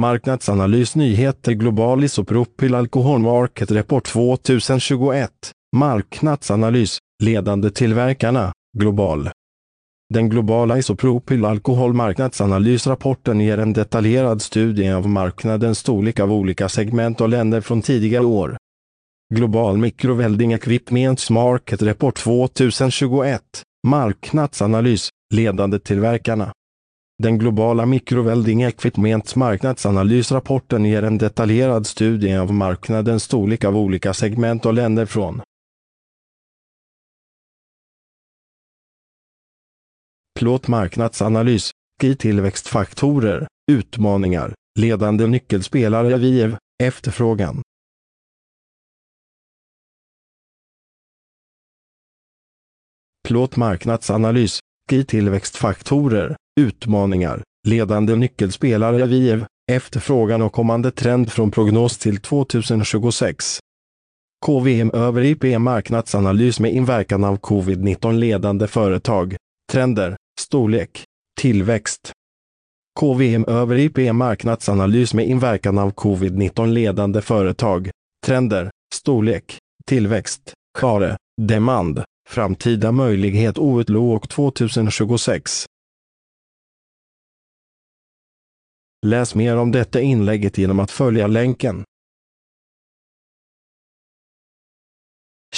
Marknadsanalys Nyheter Global Isopropyl Alcohol Market Report 2021 Marknadsanalys. Ledande tillverkarna. Global. Den globala isopropyl alkoholmarknadsanalysrapporten ger en detaljerad studie av marknadens storlek av olika segment och länder från tidigare år. Global Microwelding Equipments Market Report 2021 Marknadsanalys. Ledande tillverkarna den globala Microwelding Equipments marknadsanalysrapporten ger en detaljerad studie av marknadens storlek av olika segment och länder från Plåtmarknadsanalys, GI tillväxtfaktorer, utmaningar, ledande nyckelspelare VIEV, efterfrågan. Plåtmarknadsanalys, GI tillväxtfaktorer, utmaningar, ledande nyckelspelare VIEV, efterfrågan och kommande trend från prognos till 2026. KVM över IP marknadsanalys med inverkan av covid-19 ledande företag, trender, storlek, tillväxt. KVM över IP marknadsanalys med inverkan av covid-19 ledande företag, trender, storlek, tillväxt, Skare, demand, framtida möjlighet outlook 2026. Läs mer om detta inlägget genom att följa länken.